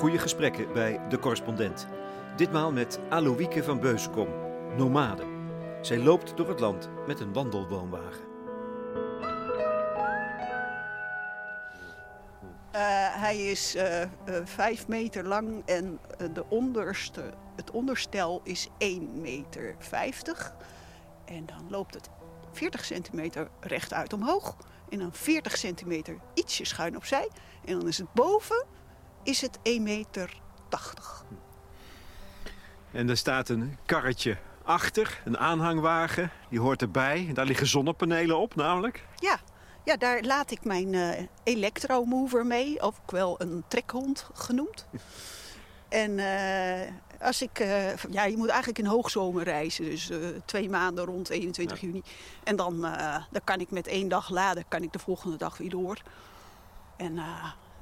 Goede gesprekken bij De Correspondent. Ditmaal met Aloïke van Beuzenkom, nomade. Zij loopt door het land met een wandelwoonwagen. Uh, hij is uh, vijf meter lang en de onderste, het onderstel is 1,50 meter. En dan loopt het 40 centimeter rechtuit omhoog. En dan 40 centimeter ietsje schuin opzij. En dan is het boven is het 1,80 meter. En er staat een karretje achter, een aanhangwagen. Die hoort erbij. Daar liggen zonnepanelen op namelijk. Ja, ja daar laat ik mijn uh, elektromover mee. Of ook wel een trekhond genoemd. En uh, als ik, uh, ja, je moet eigenlijk in hoogzomer reizen. Dus twee maanden rond 21 ja. juni. En dan, dan kan ik met één dag laden, kan ik de volgende dag weer door. En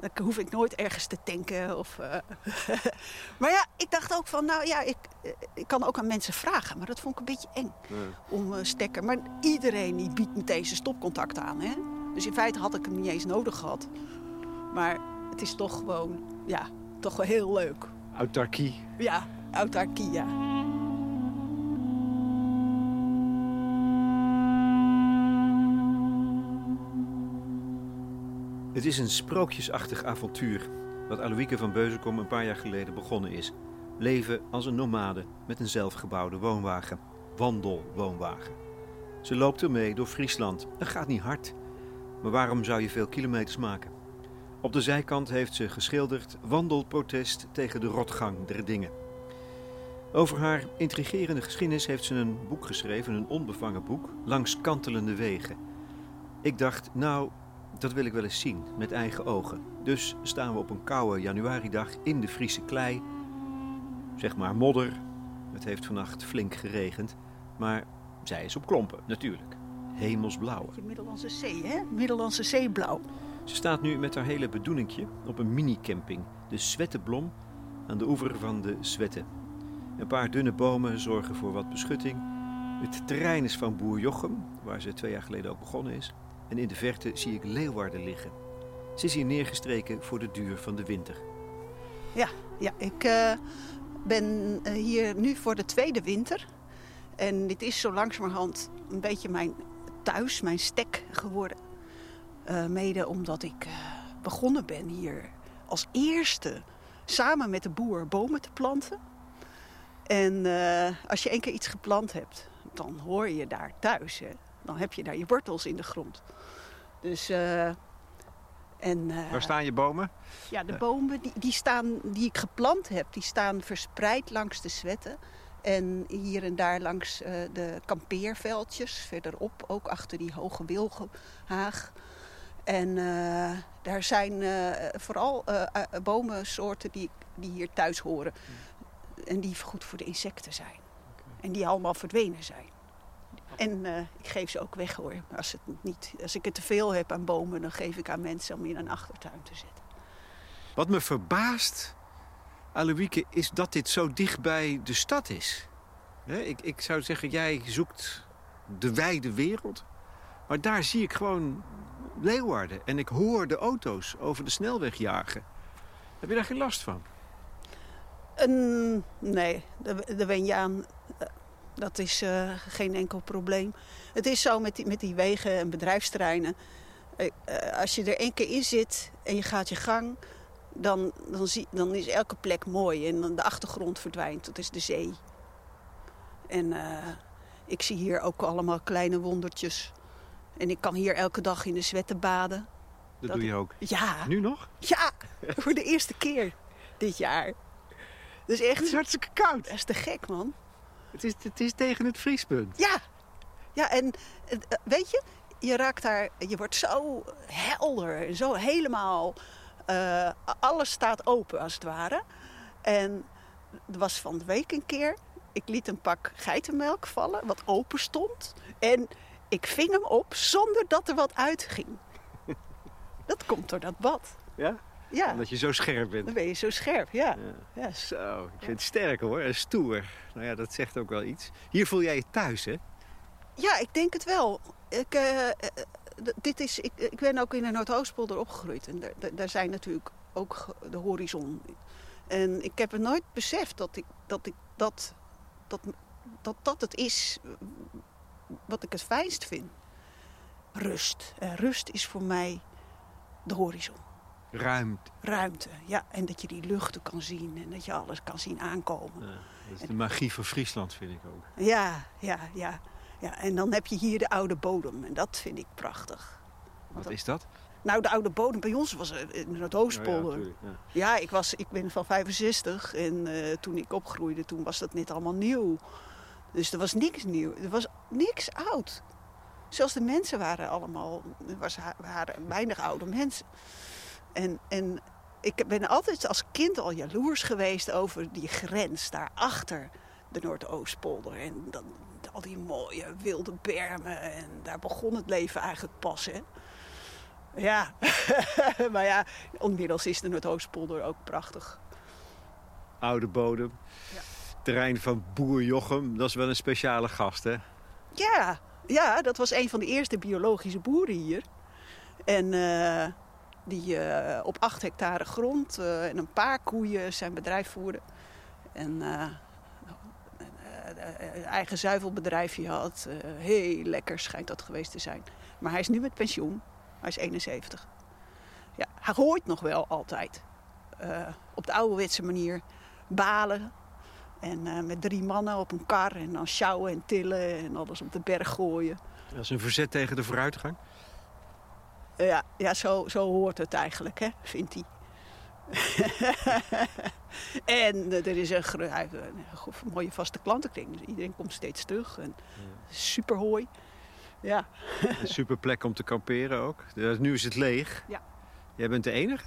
dan hoef ik nooit ergens te tanken. Of, uh... maar ja, ik dacht ook van, nou ja, ik, ik kan ook aan mensen vragen. Maar dat vond ik een beetje eng ja. om uh, stekker. Maar iedereen die biedt meteen zijn stopcontact aan. Hè? Dus in feite had ik hem niet eens nodig gehad. Maar het is toch gewoon, ja, toch wel heel leuk. Autarkie. Ja, autarkie, ja. Het is een sprookjesachtig avontuur wat Aloïke van Beuzenkom een paar jaar geleden begonnen is. Leven als een nomade met een zelfgebouwde woonwagen. Wandelwoonwagen. Ze loopt ermee door Friesland. Dat gaat niet hard. Maar waarom zou je veel kilometers maken? Op de zijkant heeft ze geschilderd wandelprotest tegen de rotgang der dingen. Over haar intrigerende geschiedenis heeft ze een boek geschreven, een onbevangen boek, Langs kantelende wegen. Ik dacht, nou, dat wil ik wel eens zien, met eigen ogen. Dus staan we op een koude januaridag in de Friese klei. Zeg maar modder. Het heeft vannacht flink geregend. Maar zij is op klompen, natuurlijk. Hemelsblauw. Middellandse Zee, hè? Middellandse Zeeblauw. Ze staat nu met haar hele bedoeningje op een minicamping. De Zwetteblom aan de oever van de Zwette. Een paar dunne bomen zorgen voor wat beschutting. Het terrein is van boer Jochem, waar ze twee jaar geleden ook begonnen is en in de verte zie ik Leeuwarden liggen. Ze is hier neergestreken voor de duur van de winter. Ja, ja ik uh, ben hier nu voor de tweede winter. En dit is zo langzamerhand een beetje mijn thuis, mijn stek geworden. Uh, mede omdat ik begonnen ben hier als eerste samen met de boer bomen te planten. En als je één keer iets geplant hebt, dan hoor je daar thuis. Hè? Dan heb je daar je wortels in de grond. Dus, uh, en, uh, Waar staan je bomen? Ja, de bomen die, die, staan, die ik geplant heb, die staan verspreid langs de zwetten. En hier en daar langs uh, de kampeerveldjes, verderop, ook achter die hoge wilgenhaag. En daar zijn vooral bomensoorten die, die hier thuis horen. Hmm. En die goed voor de insecten zijn. Okay. En die allemaal verdwenen zijn. En uh, ik geef ze ook weg hoor. Als, het niet, als ik er te veel heb aan bomen, dan geef ik aan mensen om in een achtertuin te zetten. Wat me verbaast, Aloïke, is dat dit zo dicht bij de stad is. ik, ik zou zeggen, jij zoekt de wijde wereld. Maar daar zie ik gewoon Leeuwarden. En ik hoor de auto's over de snelweg jagen. Heb je daar geen last van? Nee, daar, daar ben je aan. Dat is uh, geen enkel probleem. Het is zo met die, met die wegen en bedrijfsterreinen. Uh, als je er één keer in zit en je gaat je gang... dan, dan, zie, dan is elke plek mooi en dan de achtergrond verdwijnt. Dat is de zee. En uh, ik zie hier ook allemaal kleine wondertjes. En ik kan hier elke dag in de zwetten baden. Dat, dat doe je ook? Ja. Nu nog? Ja, voor de eerste keer dit jaar. Dus echt... Het is hartstikke koud. Dat is te gek, man. Het is, het is tegen het vriespunt. Ja, ja en weet je, je raakt daar, je wordt zo helder, zo helemaal, uh, alles staat open als het ware. En er was van de week een keer, ik liet een pak geitenmelk vallen, wat open stond. En ik ving hem op zonder dat er wat uitging. Dat komt door dat bad. Ja? Ja. Omdat je zo scherp bent. Dan ben je zo scherp, ja. ja. ja. Zo, ik vind het sterk hoor. En stoer. Nou ja, dat zegt ook wel iets. Hier voel jij je thuis, hè? Ja, ik denk het wel. Ik, uh, dit is, ik, ik ben ook in de Noordoostpolder opgegroeid. En daar, daar zijn natuurlijk ook de horizon En ik heb het nooit beseft dat ik, dat, ik dat, dat, dat dat het is wat ik het fijnst vind. Rust. En rust is voor mij de horizon. Ruimte. Ruimte, ja. En dat je die luchten kan zien en dat je alles kan zien aankomen. Ja, dat is de magie van Friesland, vind ik ook. Ja, ja, ja. ja. En dan heb je hier de oude bodem en dat vind ik prachtig. Wat is dat? Nou, de oude bodem bij ons was in het Noordoostpolder. Oh ja, tuurlijk, ja. Ja, ik, was, ik ben van 65 en eh, toen ik opgroeide, toen was dat net allemaal nieuw. Dus er was niks nieuw, er was niks oud. Zelfs de mensen waren allemaal, er was, waren weinig oude mensen. En, en ik ben altijd als kind al jaloers geweest over die grens daarachter de Noordoostpolder. En dan, al die mooie wilde bermen en daar begon het leven eigenlijk pas, hè. Ja, maar ja, onmiddels is de Noordoostpolder ook prachtig. Oude bodem. Ja. Terrein van boer Jochem, dat is wel een speciale gast, hè? Ja, ja, dat was een van de eerste biologische boeren hier. En eh, die eh, op acht hectare grond eh, en een paar koeien zijn bedrijf voerde. En eh, een eigen zuivelbedrijfje had. Heel lekker schijnt dat geweest te zijn. Maar hij is nu met pensioen. Hij is 71. Ja, hij gooit nog wel altijd. Op de ouderwetse manier balen. En met drie mannen op een kar en dan sjouwen en tillen en alles op de berg gooien. Dat is een verzet tegen de vooruitgang. Ja, ja zo, zo hoort het eigenlijk, hè, vindt hij. en eh, er is een, gro- hij heeft een go- mooie vaste klantenkring. Dus iedereen komt steeds terug. En super hooi. Ja. Een super plek om te kamperen ook. Dus nu is het leeg. Ja. Jij bent de enige?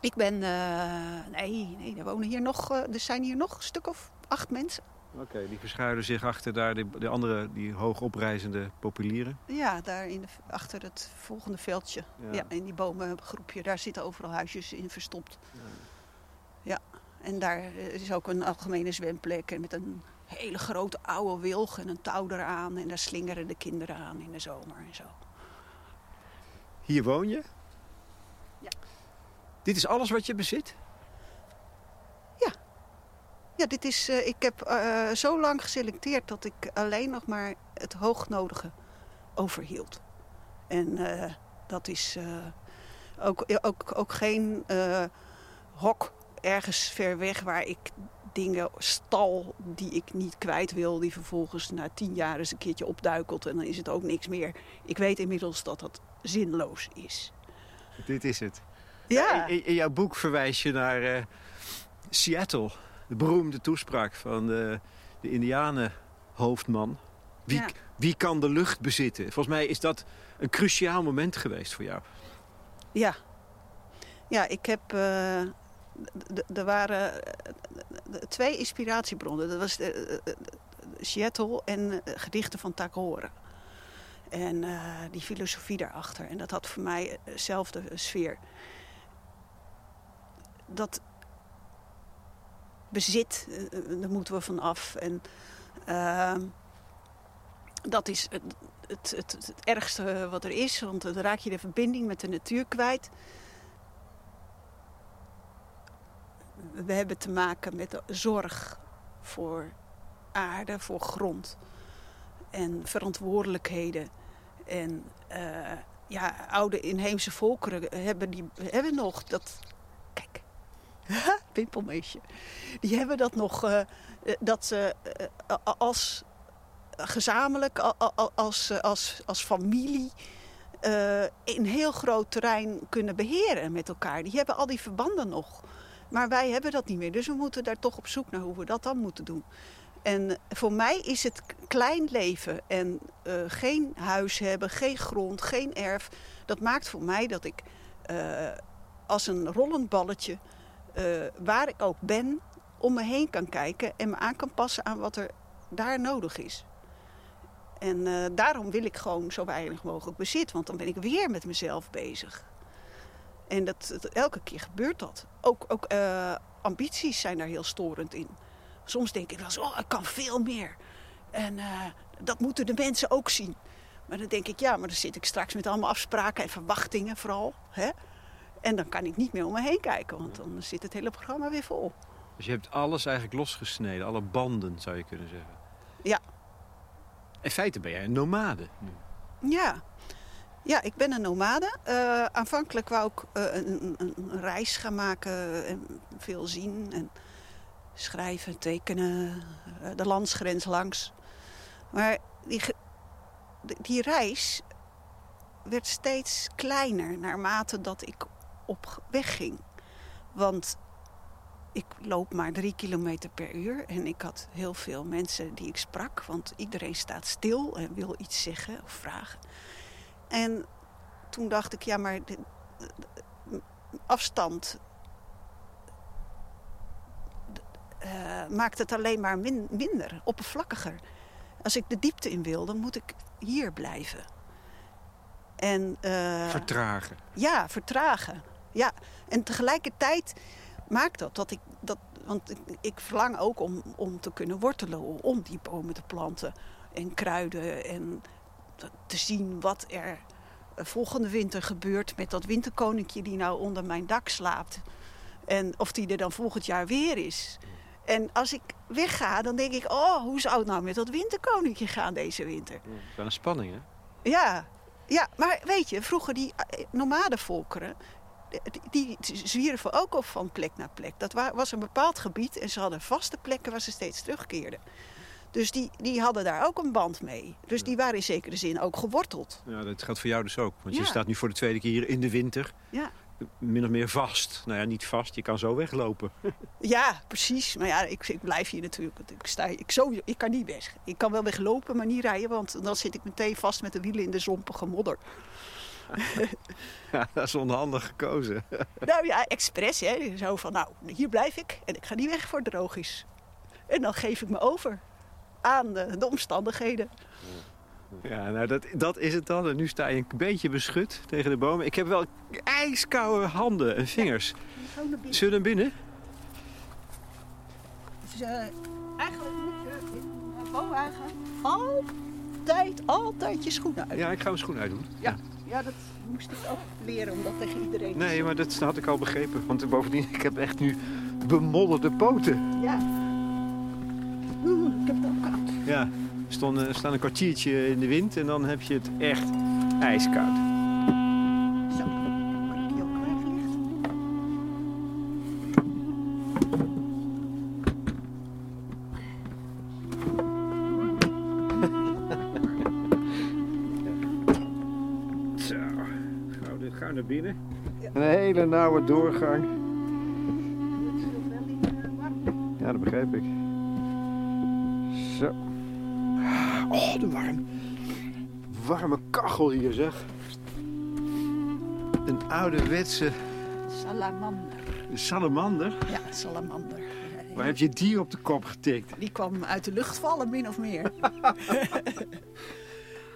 Ik ben... eh, nee, nee, er wonen hier nog... eh, er zijn hier nog een stuk of acht mensen. Oké, die verschuilen zich achter daar de, de andere, die hoog oprijzende populieren. Ja, daar in de, achter het volgende veldje. Ja. Ja. in die bomengroepje. Daar zitten overal huisjes in verstopt. Ja, en daar eh, is ook een algemene zwemplek en met een hele grote oude wilg en een touw eraan. En daar slingeren de kinderen aan in de zomer en zo. Hier woon je? Ja. Dit is alles wat je bezit? Ja, dit is, eh, ik heb eh, zo lang geselecteerd dat ik alleen nog maar het hoognodige overhield. En eh, dat is eh, ook, ook, ook geen eh, hok ergens ver weg waar ik dingen stal die ik niet kwijt wil, die vervolgens na tien jaar eens een keertje opduikelt en dan is het ook niks meer. Ik weet inmiddels dat dat zinloos is. Dit is het. Ja, In, in jouw boek verwijs je naar eh, Seattle. De beroemde toespraak van de, de Indianenhoofdman. Wie, Ja. wie kan de lucht bezitten? Volgens mij is dat een cruciaal moment geweest voor jou. Ja. Ja, ik heb... eh, er waren eh, twee inspiratiebronnen. Dat was eh, eh, Seattle en gedichten van Tagore. En die filosofie daarachter. En dat had voor mij dezelfde sfeer. Dat bezit, eh, eh, daar moeten we van af. En ehm, dat is het, het, het, ergste wat er is. Want dan raak je de verbinding met de natuur kwijt. We hebben te maken met de zorg voor aarde, voor grond. En verantwoordelijkheden. En eh, ja, oude inheemse volkeren hebben, die, hebben nog dat... Pimpelmeisje. Die hebben dat nog... eh, eh, dat ze eh, als gezamenlijk, als, als, als familie... eh, een heel groot terrein kunnen beheren met elkaar. Die hebben al die verbanden nog. Maar wij hebben dat niet meer. Dus we moeten daar toch op zoek naar hoe we dat dan moeten doen. En voor mij is het klein leven en geen huis hebben, geen grond, geen erf. Dat maakt voor mij dat ik als een rollend balletje, eh, waar ik ook ben, om me heen kan kijken en me aan kan passen aan wat er daar nodig is. En eh, daarom wil ik gewoon zo weinig mogelijk bezit, want dan ben ik weer met mezelf bezig. En dat, elke keer gebeurt dat. Ook, ook eh, ambities zijn daar heel storend in. Soms denk ik wel eens, oh, ik kan veel meer. En dat moeten de mensen ook zien. Maar dan denk ik, ja, maar dan zit ik straks met allemaal afspraken en verwachtingen vooral. Hè? En dan kan ik niet meer om me heen kijken, want dan zit het hele programma weer vol. Dus je hebt alles eigenlijk losgesneden, alle banden zou je kunnen zeggen. Ja. In feite ben jij een nomade nu. Ja, ja ik ben een nomade. Eh, aanvankelijk wou ik eh, een, een, een, reis gaan maken en veel zien. En schrijven, tekenen, eh, de landsgrens langs. Maar die, die reis werd steeds kleiner naarmate dat ik op weg ging. Want ik loop maar drie kilometer per uur en ik had heel veel mensen die ik sprak. Want iedereen staat stil en wil iets zeggen of vragen. En toen dacht ik, ja, maar de, afstand uh, maakt het alleen maar min, minder, oppervlakkiger. Als ik de diepte in wil, dan moet ik hier blijven. En, uh, vertragen. Ja, vertragen. Ja, en tegelijkertijd maakt dat dat ik dat. Want ik, ik verlang ook om, om te kunnen wortelen, om die bomen te planten en kruiden en te zien wat er volgende winter gebeurt met dat winterkoninkje die nou onder mijn dak slaapt. En of die er dan volgend jaar weer is. En als ik wegga, dan denk ik, oh, hoe zou het nou met dat winterkoninkje gaan deze winter? Ja, dat is wel een spanning, hè? Ja, ja, maar weet je, vroeger die eh, nomadenvolkeren, die, zwierven ook op van plek naar plek. Dat was een bepaald gebied en ze hadden vaste plekken waar ze steeds terugkeerden. Dus die, die hadden daar ook een band mee. Dus die waren in zekere zin ook geworteld. Ja, dat geldt voor jou dus ook. Want je staat nu voor de tweede keer hier in de winter. Ja. Min of meer vast. Nou ja, niet vast. Je kan zo weglopen. Ja, precies. Maar ja, ik, ik blijf hier natuurlijk. Ik, sta, ik, zo, ik kan niet weg. Ik kan wel weglopen, maar niet rijden. Want dan zit ik meteen vast met de wielen in de zompige modder. Ja, dat is onhandig gekozen. Nou ja, expres. Hè. Zo van, nou, hier blijf ik. En ik ga niet weg voor het droog is. En dan geef ik me over aan de, de omstandigheden. Ja, nou dat, dat is het dan. En nu sta je een beetje beschut tegen de bomen. Ik heb wel ijskoude handen en vingers. Ja, Zullen we naar binnen? Dus, uh, eigenlijk moet je in een woonwagen altijd, altijd je schoenen uit. Ja, ik ga mijn schoenen uitdoen. Ja, ja dat moest ik ook leren om dat tegen iedereen Nee, maar dat had ik al begrepen. Want bovendien, ik heb echt nu bemodderde poten. Ja. Oeh, ik heb het ook koud. Ja, we staan een kwartiertje in de wind en dan heb je het echt ijskoud. Hele nauwe doorgang. Ja, dat begrijp ik. Zo. Oh, de warm. warme kachel hier, zeg. Een ouderwetse... Salamander. Een salamander? Ja, salamander. Waar heb je die op de kop getikt? Die kwam uit de lucht vallen, min of meer.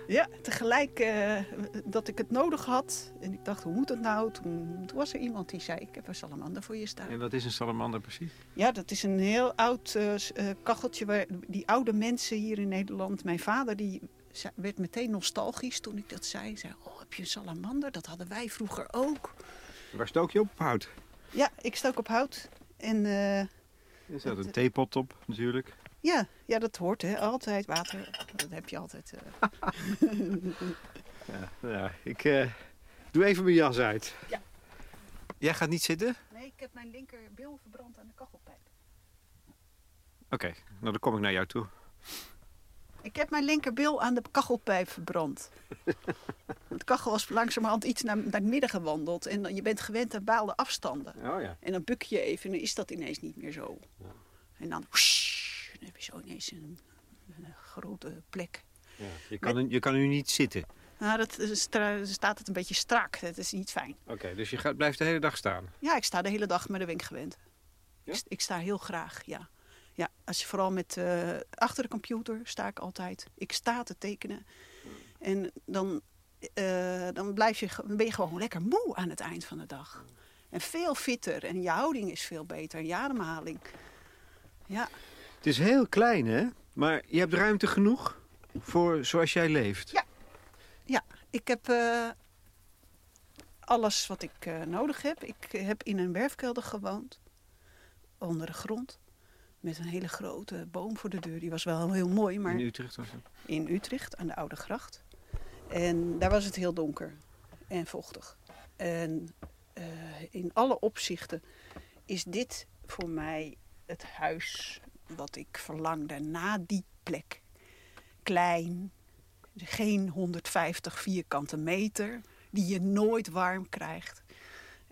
ja, tegelijk uh, dat ik het nodig had. En ik dacht, hoe moet het nou? Toen, toen, was er iemand die zei, ik heb een salamander voor je staan. En wat is een salamander precies? Ja, dat is een heel oud uh, kacheltje. Waar die oude mensen hier in Nederland... Mijn vader die werd meteen nostalgisch toen ik dat zei. zei, oh, heb je een salamander? Dat hadden wij vroeger ook. Waar stook je op? Hout? Ja, ik stook op hout. En... Er zat een theepot op, natuurlijk. Ja, ja, dat hoort hè. Altijd water. Dat heb je altijd. Uh... ja, ik uh, doe even mijn jas uit. Ja. Jij gaat niet zitten? Nee, ik heb mijn linkerbil verbrand aan de kachelpijp. Oké, okay, nou dan kom ik naar jou toe. Ik heb mijn linkerbil aan de kachelpijp verbrand. de kachel was langzamerhand iets naar, naar het midden gewandeld. En je bent gewend aan bepaalde afstanden. Oh ja. En dan buk je even en dan is dat ineens niet meer zo. Ja. En dan, whoosh, dan heb je zo ineens een, een grote plek. Ja. Je, kan, Met, je kan nu niet zitten. Nou, dat staat het een beetje strak. Dat is niet fijn. Oké, dus je gaat, blijft de hele dag staan? Ja, ik sta de hele dag, maar daar ben ik gewend. Ja? Ik, ik, sta heel graag, ja. Ja, als je vooral met uh, achter de computer sta ik altijd. Ik sta te tekenen. En dan, uh, dan, blijf je, dan ben je gewoon lekker moe aan het eind van de dag. En veel fitter. En je houding is veel beter. En je ademhaling. Ja. Het is heel klein, hè? Maar je hebt ruimte genoeg voor zoals jij leeft. Ja. Ja, ik heb... Uh, alles wat ik eh, nodig heb. Ik heb in een werfkelder gewoond, onder de grond. Met een hele grote boom voor de deur. Die was wel heel mooi, maar In Utrecht was het? in Utrecht, aan de Oude Gracht. En daar was het heel donker en vochtig. En eh, in alle opzichten is dit voor mij het huis wat ik verlangde na die plek. Klein, geen 150 vierkante meter, die je nooit warm krijgt.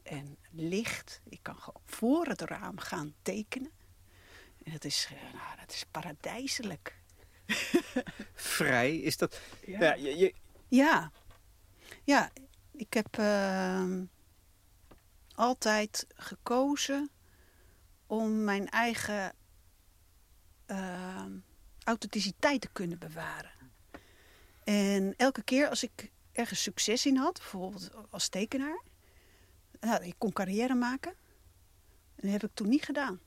En licht, ik kan gewoon voor het raam gaan tekenen. En dat is, eh, nou, dat is paradijselijk. Vrij is dat. Ja. Ja, je, je- Ja, ja ik heb ehm, altijd gekozen om mijn eigen ehm, authenticiteit te kunnen bewaren. En elke keer als ik ergens succes in had, bijvoorbeeld als tekenaar, nou, ik kon carrière maken. En dat heb ik toen niet gedaan.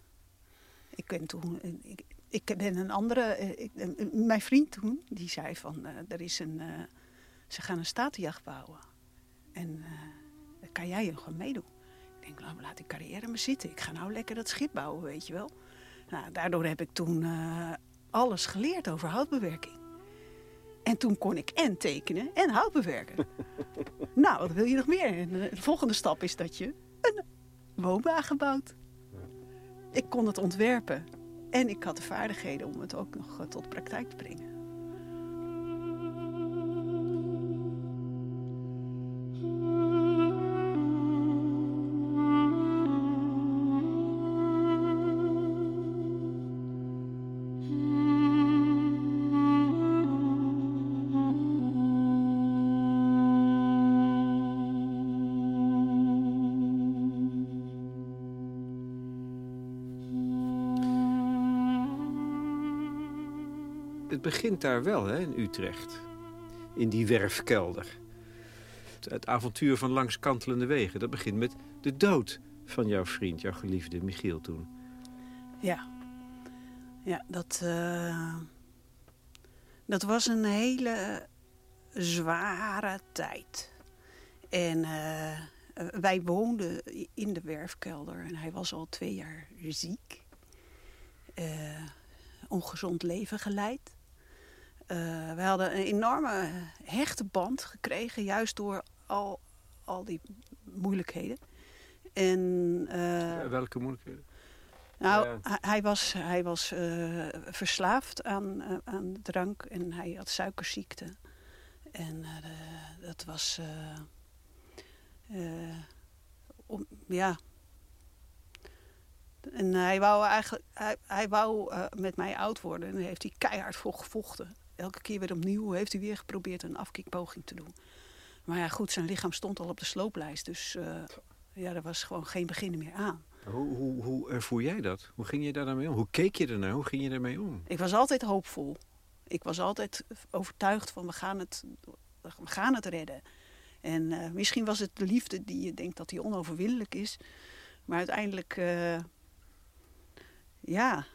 Ik ben toen, ik, ik ben een andere, eh, eh, mijn vriend toen, die zei van, eh, er is een, ze gaan een statenjacht bouwen. En kan jij nog aan meedoen. Ik denk, laat die carrière maar zitten. Ik ga nou lekker dat schip bouwen, weet je wel. Nou, daardoor heb ik toen eh, alles geleerd over houtbewerking. En toen kon ik en tekenen en hout bewerken. nou, wat wil je nog meer? En de volgende stap is dat je een woonwagen bouwt. Ik kon het ontwerpen. En ik had de vaardigheden om het ook nog eh, tot praktijk te brengen. Begint daar wel, hè, in Utrecht. In die werfkelder. Het, avontuur van langs kantelende wegen. Dat begint met de dood van jouw vriend, jouw geliefde Michiel toen. Ja, ja dat, eh, dat was een hele zware tijd. En eh, wij woonden in de werfkelder en hij was al twee jaar ziek. Eh, ongezond leven geleid. Eh, we hadden een enorme hechte band gekregen, juist door al, al die moeilijkheden. En, eh, Welke moeilijkheden? nou, Ja. hij, hij was, hij was eh, verslaafd aan, aan drank en hij had suikerziekte. En dat was. om, ja. En hij wou eigenlijk. Hij, hij wou met mij oud worden en daar heeft hij keihard voor gevochten. Elke keer weer opnieuw heeft hij weer geprobeerd een afkikpoging te doen. Maar ja, goed, zijn lichaam stond al op de slooplijst. Dus eh, ja, er was gewoon geen begin meer aan. Hoe, hoe, hoe ervoer jij dat? Hoe ging je daar dan mee om? Hoe keek je ernaar? Hoe ging je ermee om? Ik was altijd hoopvol. Ik was altijd overtuigd van we gaan het, we gaan het redden. En eh, misschien was het de liefde die je denkt dat die onoverwinnelijk is. Maar uiteindelijk, eh, ja,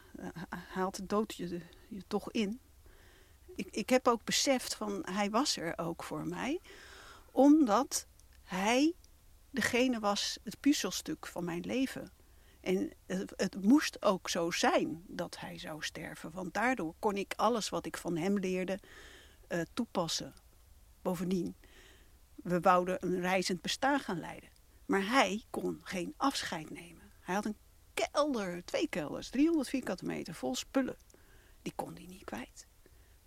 haalt de dood je, je toch in. Ik, ik heb ook beseft van hij was er ook voor mij. Omdat hij degene was, het puzzelstuk van mijn leven. En het, het moest ook zo zijn dat hij zou sterven. Want daardoor kon ik alles wat ik van hem leerde eh, toepassen. Bovendien, we wouden een reizend bestaan gaan leiden. Maar hij kon geen afscheid nemen. Hij had een kelder, twee kelders, 300 vierkante meter vol spullen. Die kon hij niet kwijt.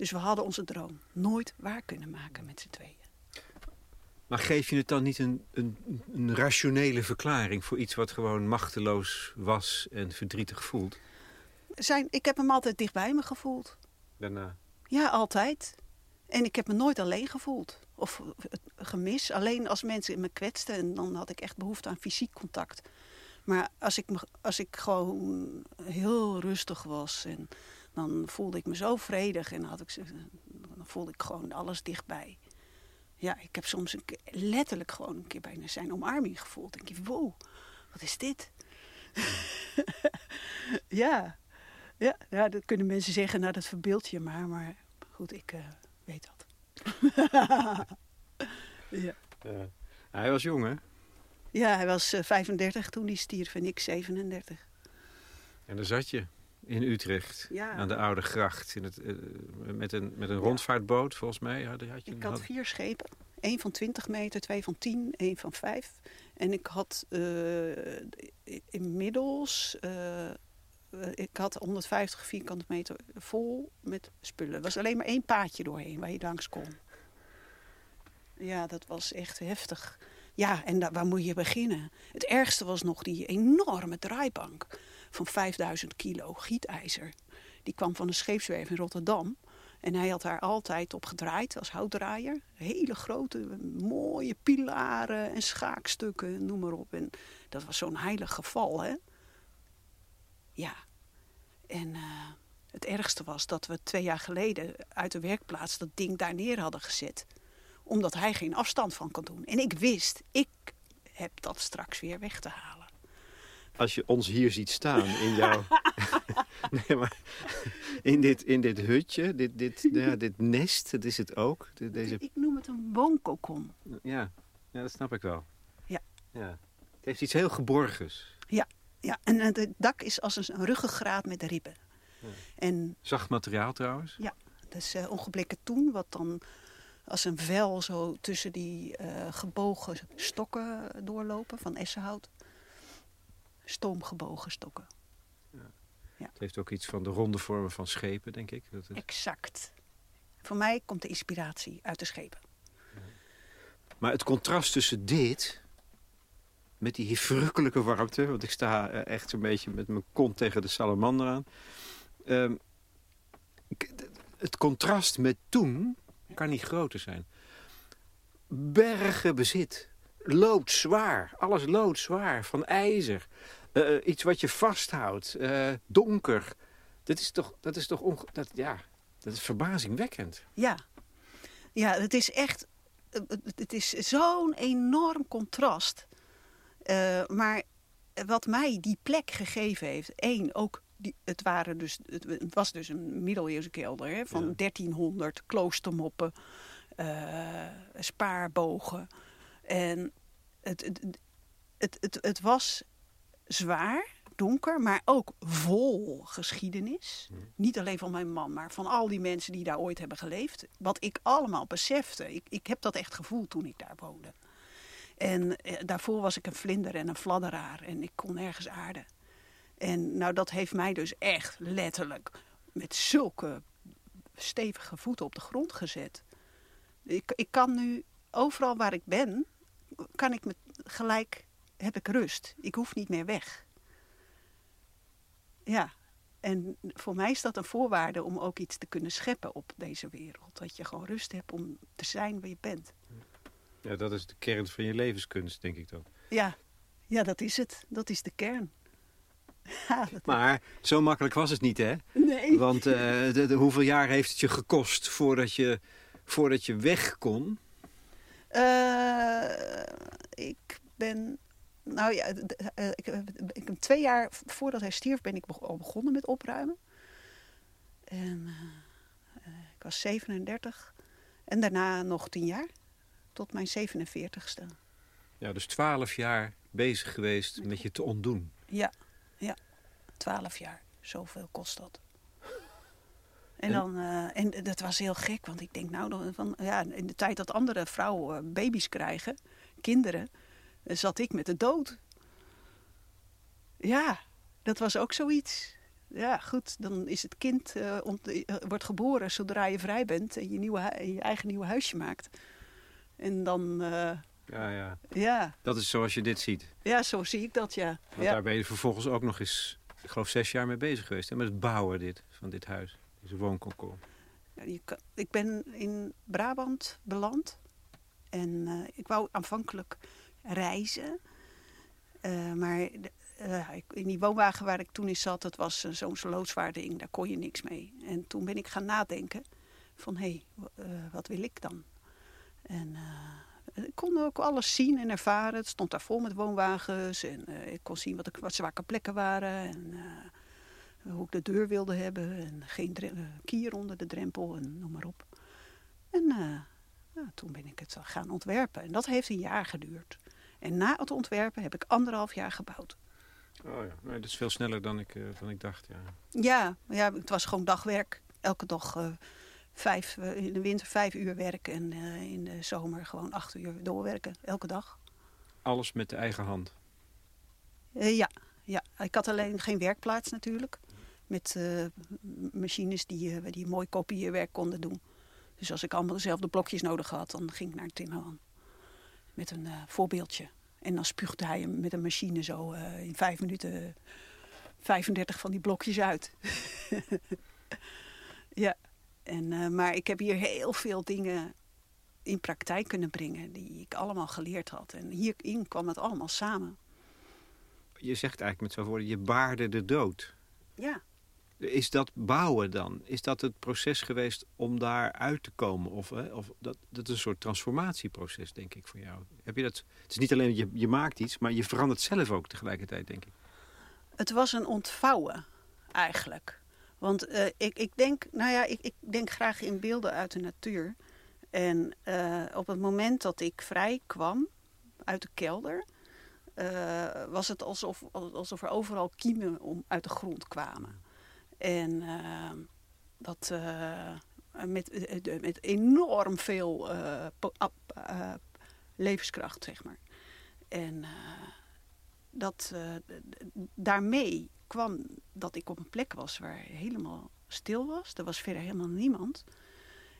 Dus we hadden onze droom nooit waar kunnen maken met z'n tweeën. Maar geef je het dan niet een, een, een rationele verklaring voor iets wat gewoon machteloos was en verdrietig voelt? Zijn, ik heb hem altijd dichtbij me gevoeld. Daarna. Ja, altijd. En ik heb me nooit alleen gevoeld. Of gemis. Alleen als mensen me kwetsten. En dan had ik echt behoefte aan fysiek contact. Maar als ik, me, als ik gewoon heel rustig was. En dan voelde ik me zo vredig. En had ik, dan voelde ik gewoon alles dichtbij. Ja, ik heb soms een keer, letterlijk gewoon een keer bijna zijn omarming gevoeld. Denk je, wow, wat is dit? ja. Ja, ja, dat kunnen mensen zeggen, nou dat verbeeld je maar. Maar goed, ik eh, weet dat. ja. Hij was jong, hè? Ja, hij was eh, 35 toen hij stierf en ik 37. En daar zat je in Utrecht, Ja. aan de Oude Gracht. In het, eh, met, een, met een rondvaartboot, volgens mij. Had, had je, Ik had vier schepen. Eén van 20 meter, twee van 10, één van 5. En ik had eh, inmiddels... eh, ik had 150 vierkante meter vol met spullen. Er was alleen maar één paadje doorheen waar je langs kon. Ja, dat was echt heftig. Ja, en daar, waar moet je beginnen? Het ergste was nog die enorme draaibank van 5000 kilo gietijzer. Die kwam van de scheepswerf in Rotterdam. En hij had daar altijd op gedraaid als houtdraaier. Hele grote, mooie pilaren en schaakstukken, noem maar op. En dat was zo'n heilig geval, hè? Ja. En eh, het ergste was dat we twee jaar geleden uit de werkplaats dat ding daar neer hadden gezet. Omdat hij geen afstand van kon doen. En ik wist, ik heb dat straks weer weg te halen. Als je ons hier ziet staan in jouw... nee, maar in dit, in dit hutje, dit, dit, ja, dit nest, dat is het ook. De- Deze, Ik noem het een woonkokon. ja, ja, dat snap ik wel. Ja. ja. Het heeft iets heel geborgens. Ja, en eh, het dak is als een ruggengraat met ribben. En Zacht materiaal trouwens. dat is eh, ongeblikken toen, wat dan als een vel zo tussen die eh, gebogen stokken doorlopen van essenhout. Stoomgebogen stokken. Het heeft ook iets van de ronde vormen van schepen, denk ik. Dat. Exact. Voor mij komt de inspiratie uit de schepen. Maar het contrast tussen dit, met die verrukkelijke warmte... want ik sta eh, echt zo'n beetje met mijn kont tegen de salamander aan... Ehm, het contrast met toen kan niet groter zijn. Bergen bezit, loodzwaar, alles loodzwaar, van ijzer. Eh, iets wat je vasthoudt, eh, donker. Dat is toch, dat is toch onge- dat, ja, dat is verbazingwekkend. Ja, ja het is echt. eh, Het is zo'n enorm contrast. Eh, maar wat mij die plek gegeven heeft, één, ook. Die, het, waren dus, het was dus een middeleeuwse kelder hè, van Ja. 1300 kloostermoppen, eh, spaarbogen. En het, het, het, het, het was zwaar, donker, maar ook vol geschiedenis. Niet alleen van mijn man, maar van al die mensen die daar ooit hebben geleefd. Wat ik allemaal besefte. Ik, ik heb dat echt gevoeld toen ik daar woonde. En eh, daarvoor was ik een vlinder en een fladderaar en ik kon nergens aarden. En nou, dat heeft mij dus echt letterlijk met zulke stevige voeten op de grond gezet. Ik, ik kan nu overal waar ik ben, kan ik met gelijk heb ik rust. Ik hoef niet meer weg. Ja, en voor mij is dat een voorwaarde om ook iets te kunnen scheppen op deze wereld. Dat je gewoon rust hebt om te zijn wie je bent. Ja, dat is de kern van je levenskunst, denk ik dan. Ja, ja dat is het. Dat is de kern. Ja, Maar zo makkelijk was het niet, hè? nee. Want eh, de, de- hoeveel jaar heeft het je gekost voordat je, voordat je weg kon? Eh, ik ben. Nou ja, eh, ik, ik twee jaar voordat hij stierf ben ik al begonnen met opruimen. En eh, ik was 37. En daarna nog tien jaar. Tot mijn 47ste. Ja, dus twaalf jaar bezig geweest met je te ontdoen. Ja, ja. Twaalf jaar. Zoveel kost dat. En, dan, eh, en dat was heel gek, want ik denk nou, dan van, ja, in de tijd dat andere vrouwen eh, baby's krijgen, kinderen, eh, zat ik met de dood. Ja, dat was ook zoiets. Ja, goed, dan is het kind, wordt geboren zodra je vrij bent en je, nieuwe, je eigen nieuwe huisje maakt. En dan, Ja, ja. ja, Dat is zoals je dit ziet. ja, zo zie ik dat, ja. Want ja. daar ben je vervolgens ook nog eens, ik geloof zes jaar mee bezig geweest. Hè, met het bouwen dit, van dit huis. Deze woonkokon. Ja, je kan- ik ben in Brabant beland. En eh, ik wou aanvankelijk reizen. Eh, maar eh, in die woonwagen waar ik toen in zat, dat was zo'n loodzwaar ding. Daar kon je niks mee. En toen ben ik gaan nadenken van, hé, hey, wat wil ik dan? En ik kon ook alles zien en ervaren. Het stond daar vol met woonwagens. En ik kon zien wat de zwakke plekken waren. En hoe ik de deur wilde hebben. En geen eh, kier onder de drempel en noem maar op. En eh, ja, toen ben ik het gaan ontwerpen. En dat heeft een jaar geduurd. En na het ontwerpen heb ik anderhalf jaar gebouwd. Oh ja, nee, dat is veel sneller dan ik, uh, dan ik dacht. Ja. Ja, ja, het was gewoon dagwerk. Elke dag uh, vijf, uh, in de winter vijf uur werken en in de zomer gewoon acht uur doorwerken. Elke dag. Alles met de eigen hand? ja, ja, ik had alleen geen werkplaats natuurlijk. Met machines die, die mooi kopieerwerk konden doen. Dus als ik allemaal dezelfde blokjes nodig had, dan ging ik naar een timmerman. Met een voorbeeldje. En dan spuugde hij hem met een machine zo uh, in vijf minuten 35 van die blokjes uit. ja, en, uh, maar ik heb hier heel veel dingen in praktijk kunnen brengen die ik allemaal geleerd had. En hierin kwam het allemaal samen. Je zegt eigenlijk met zo'n woorden, je baarde de dood. Ja. Is dat bouwen dan? Is dat het proces geweest om daar uit te komen? Of, hè, of dat, dat is een soort transformatieproces, denk ik, voor jou. Heb je dat? Het is niet alleen dat je, je maakt iets, maar je verandert zelf ook tegelijkertijd, denk ik. Het was een ontvouwen, eigenlijk. Want uh, ik, ik denk, nou ja, ik, ik denk graag in beelden uit de natuur. En uh, op het moment dat ik vrij kwam uit de kelder, uh, was het alsof, alsof er overal kiemen om, uit de grond kwamen. En uh, dat uh, met, uh, met enorm veel levenskracht, zeg maar. En dat, daarmee kwam dat ik op een plek was waar helemaal stil was. Er was verder helemaal niemand.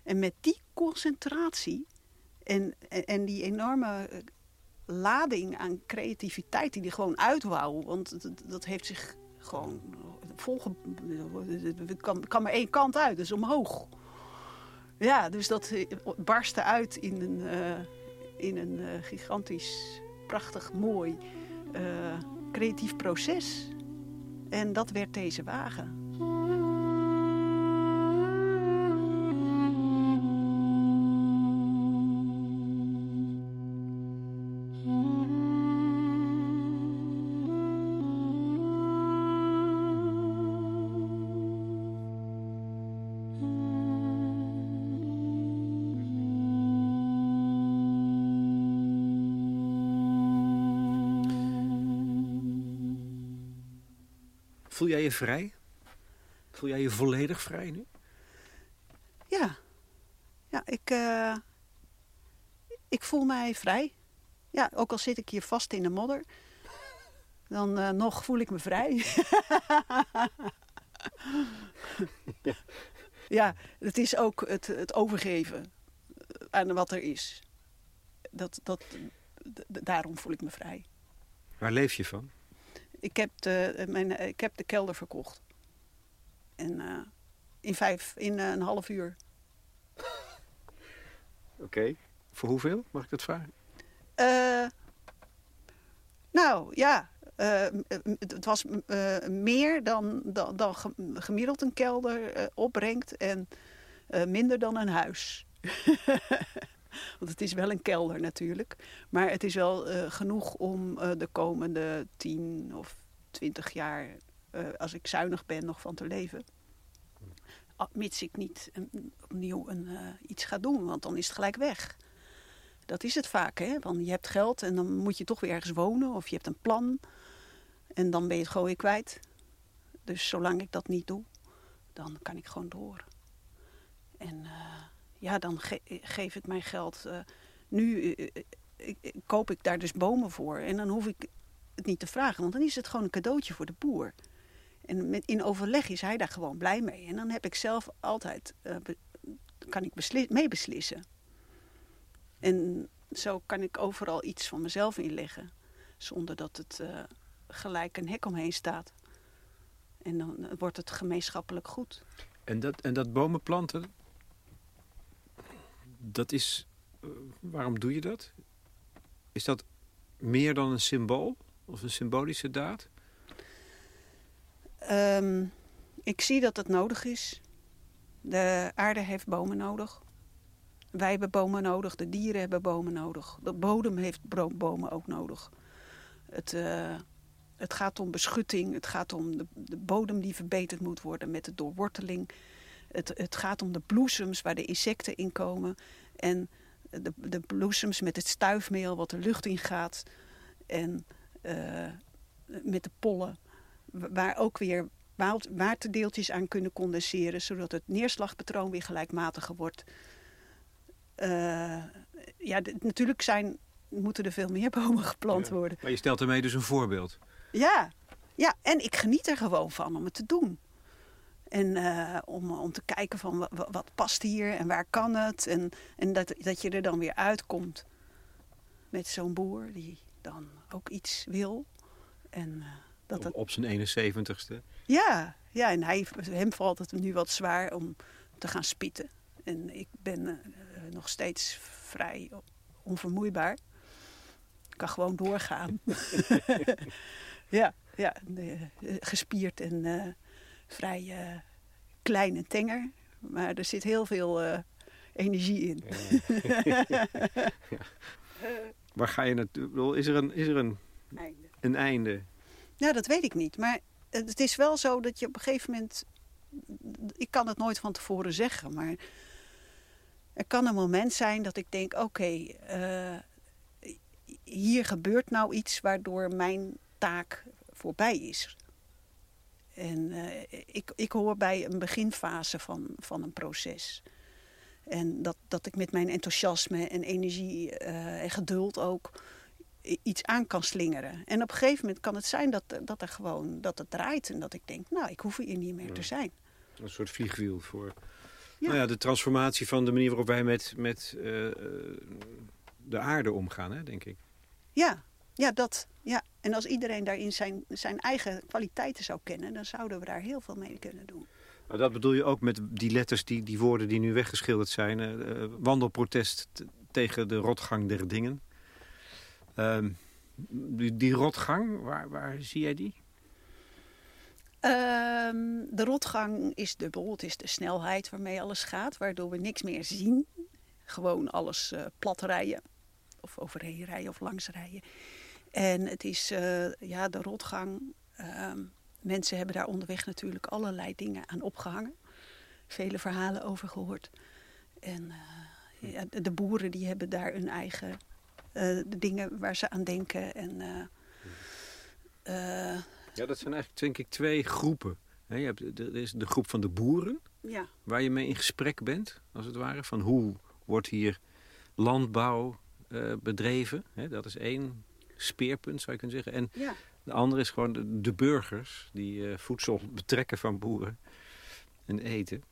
En met die concentratie en, en, die enorme lading aan creativiteit die die gewoon uitwouw. Want dat, dat heeft zich gewoon volgen. Kan, kan maar één kant uit, dus omhoog. Ja, dus dat eh, barstte uit in een, uh, in een uh, gigantisch, prachtig, mooi, creatief proces. En dat werd deze wagen. Je vrij? Voel jij je volledig vrij nu? Ja. Ja, ik, uh, ik voel mij vrij. Ja, ook al zit ik hier vast in de modder, dan uh, nog voel ik me vrij. ja. ja, het is ook het, het overgeven aan wat er is. Dat, dat, daarom voel ik me vrij. Waar leef je van? Ik heb de, mijn, ik heb de kelder verkocht. En uh, in, vijf, in uh, een half uur. Oké. Okay. Voor hoeveel? Mag ik dat vragen? Uh, nou, ja. het was meer dan, dan, dan, gemiddeld een kelder opbrengt. En minder dan een huis. Want het is wel een kelder natuurlijk. Maar het is wel uh, genoeg om uh, de komende tien of twintig jaar, uh, als ik zuinig ben, nog van te leven. Mits ik niet opnieuw een, iets ga doen, want dan is het gelijk weg. Dat is het vaak, hè? Want je hebt geld en dan moet je toch weer ergens wonen of je hebt een plan. En dan ben je het weer kwijt. Dus zolang ik dat niet doe, dan kan ik gewoon door. En ja, dan ge geef ik mijn geld. Uh, nu uh, koop ik daar dus bomen voor. En dan hoef ik het niet te vragen, want dan is het gewoon een cadeautje voor de boer. En in overleg is hij daar gewoon blij mee. En dan heb ik zelf altijd, kan ik beslis meebeslissen. En zo kan ik overal iets van mezelf inleggen. Zonder dat het gelijk een hek omheen staat. En dan wordt het gemeenschappelijk goed. En dat, en dat bomen planten, dat is... Uh, waarom doe je dat? Is dat meer dan een symbool? Of een symbolische daad? Um, ik zie dat het nodig is. De aarde heeft bomen nodig. Wij hebben bomen nodig. De dieren hebben bomen nodig. De bodem heeft bomen ook nodig. Het, uh, het gaat om beschutting. Het gaat om de, de bodem die verbeterd moet worden met de doorworteling. Het, het gaat om de bloesems waar de insecten in komen. En de, de bloesems met het stuifmeel wat de lucht in gaat. En eh, met de pollen, wa- waar ook weer waterdeeltjes aan kunnen condenseren, zodat het neerslagpatroon weer gelijkmatiger wordt. Eh, ja, natuurlijk zijn, moeten er veel meer bomen geplant Ja. worden. Maar je stelt ermee dus een voorbeeld. Ja, ja, en ik geniet er gewoon van om het te doen. En eh, om, om te kijken van wa- wa- wat, past hier en waar kan het. En, en dat, dat je er dan weer uitkomt met zo'n boer die dan ook iets wil. En eh, dat Op, het, op zijn 71ste. ja, ja, en hij, hem valt het nu wat zwaar om te gaan spitten. En ik ben eh, nog steeds vrij onvermoeibaar. Ik kan gewoon doorgaan. ja, ja eh, gespierd en eh, vrij eh, klein en tenger. Maar er zit heel veel eh, energie in. Waar ga je naartoe? Is er een, is er een, Einde. een einde? Ja, dat weet ik niet. Maar het is wel zo dat je op een gegeven moment. Ik kan het nooit van tevoren zeggen, maar. Er kan een moment zijn dat ik denk: oké, eh, hier gebeurt nou iets waardoor mijn taak voorbij is. En eh, ik, ik hoor bij een beginfase van, van een proces. En dat, dat ik met mijn enthousiasme en energie eh, en geduld ook iets aan kan slingeren. En op een gegeven moment kan het zijn dat, dat er gewoon dat het draait en dat ik denk, nou, ik hoef hier niet meer te zijn. Een soort vliegwiel voor Ja. Nou ja, de transformatie van de manier waarop wij met, met eh, de aarde omgaan, hè, denk ik. Ja, ja, dat. Ja. En als iedereen daarin zijn, zijn eigen kwaliteiten zou kennen, dan zouden we daar heel veel mee kunnen doen. Maar dat bedoel je ook met die letters, die, die woorden die nu weggeschilderd zijn. eh, eh, wandelprotest tegen de rotgang der dingen. Ehm, die, die rotgang, waar, waar zie jij die? Ehm, de rotgang is dubbel. Het is de snelheid waarmee alles gaat, waardoor we niks meer zien. Gewoon alles eh plat rijden. Of overheen rijden of langs rijden. En het is eh, ja, de rotgang. Ehm, mensen hebben daar onderweg natuurlijk allerlei dingen aan opgehangen. Vele verhalen over gehoord. En eh, ja, de, boeren die hebben daar hun eigen eh, de dingen waar ze aan denken. En, eh, Ja, dat zijn eigenlijk denk ik twee groepen. Je hebt, er is de groep van de boeren, ja. waar je mee in gesprek bent, als het ware. Van hoe wordt hier landbouw bedreven? Dat is één speerpunt, zou je kunnen zeggen. En ja. De andere is gewoon de, de burgers die eh, voedsel betrekken van boeren en eten.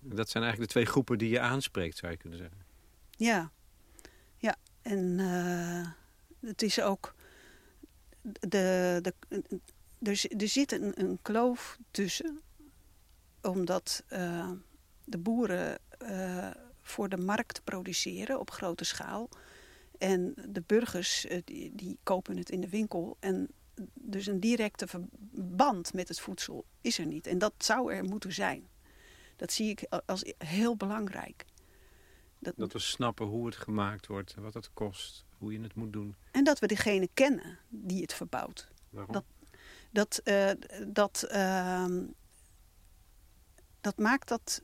Dat zijn eigenlijk de twee groepen die je aanspreekt, zou je kunnen zeggen. Ja, ja. En eh, het is ook. De, de, er, er zit een, een kloof tussen, omdat eh, de boeren voor de markt produceren op grote schaal. En de burgers eh, die, die kopen het in de winkel. En dus een directe verband met het voedsel is er niet. En dat zou er moeten zijn. Dat zie ik als heel belangrijk. Dat, Dat we snappen hoe het gemaakt wordt, wat het kost, hoe je het moet doen. En dat we degene kennen die het verbouwt. Waarom? Dat- Dat, eh, dat, ehm, dat maakt dat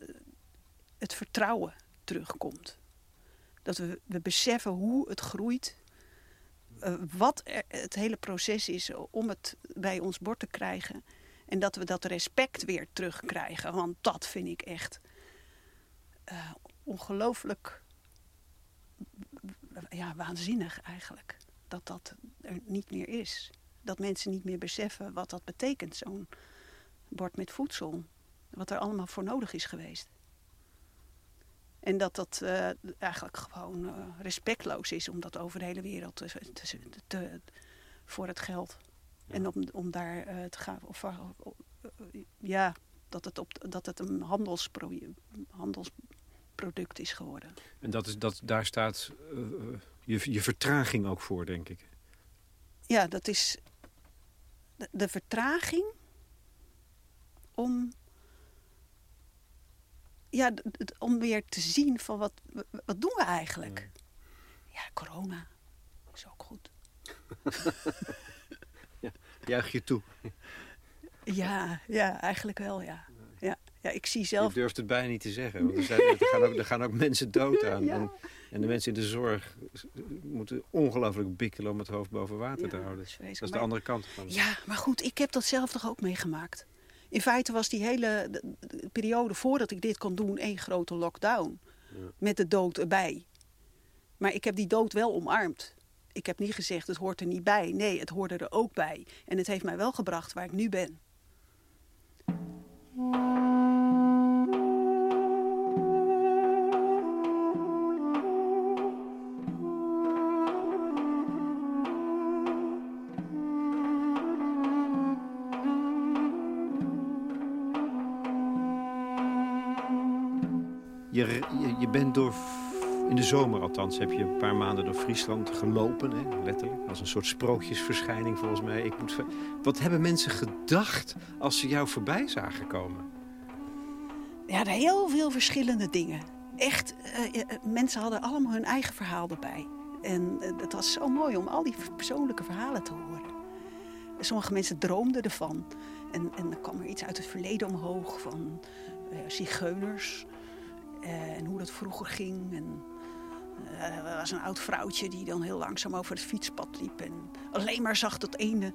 het vertrouwen terugkomt. Dat we, we beseffen hoe het groeit. eh, wat het hele proces is om het bij ons bord te krijgen. En dat we dat respect weer terugkrijgen. Want dat vind ik echt eh, ongelooflijk ja, waanzinnig eigenlijk. Dat dat er niet meer is. Dat mensen niet meer beseffen wat dat betekent, zo'n bord met voedsel. Wat er allemaal voor nodig is geweest. En dat dat eh, eigenlijk gewoon eh, respectloos is om dat over de hele wereld te, te, te- voor het geld. En om, om daar eh, te gaan. Of, ja, dat het, op, dat het een handelspro, handelsproduct is geworden. En dat is, dat, daar staat je, je vertraging ook voor, denk ik. Ja, dat is de, de vertraging om, ja, om weer te zien van wat, wat doen we eigenlijk? Ja, corona is ook goed. Juich je toe. Ja, ja, eigenlijk wel, ja. ja, ja, ik zie Je zelf... durft het bijna niet te zeggen. Want er, zijn, er, gaan, ook, er gaan ook mensen dood aan. Ja. En, en de mensen in de zorg moeten ongelooflijk bikkelen om het hoofd boven water Ja, te houden. dat is vreselijk. Dat is de andere kant van. Ja, maar goed, ik heb dat zelf toch ook meegemaakt. In feite was die hele de- de periode voordat ik dit kon doen één grote lockdown. Ja. Met de dood erbij. Maar ik heb die dood wel omarmd. Ik heb niet gezegd het hoort er niet bij. Nee, het hoorde er ook bij. En het heeft mij wel gebracht waar ik nu ben. Je, je, bent door, in de zomer althans, heb je een paar maanden door Friesland gelopen, hè, letterlijk. Als een soort sprookjesverschijning volgens mij. Ik moet, wat hebben mensen gedacht als ze jou voorbij zagen komen? Ja, heel veel verschillende dingen. Echt, eh, eh, mensen hadden allemaal hun eigen verhaal erbij. En eh, het was zo mooi om al die persoonlijke verhalen te horen. Sommige mensen droomden ervan. En, en dan kwam er iets uit het verleden omhoog van eh, zigeuners. Eh, en hoe dat vroeger ging. En, eh, er was een oud vrouwtje die dan heel langzaam over het fietspad liep. En alleen maar zag dat ene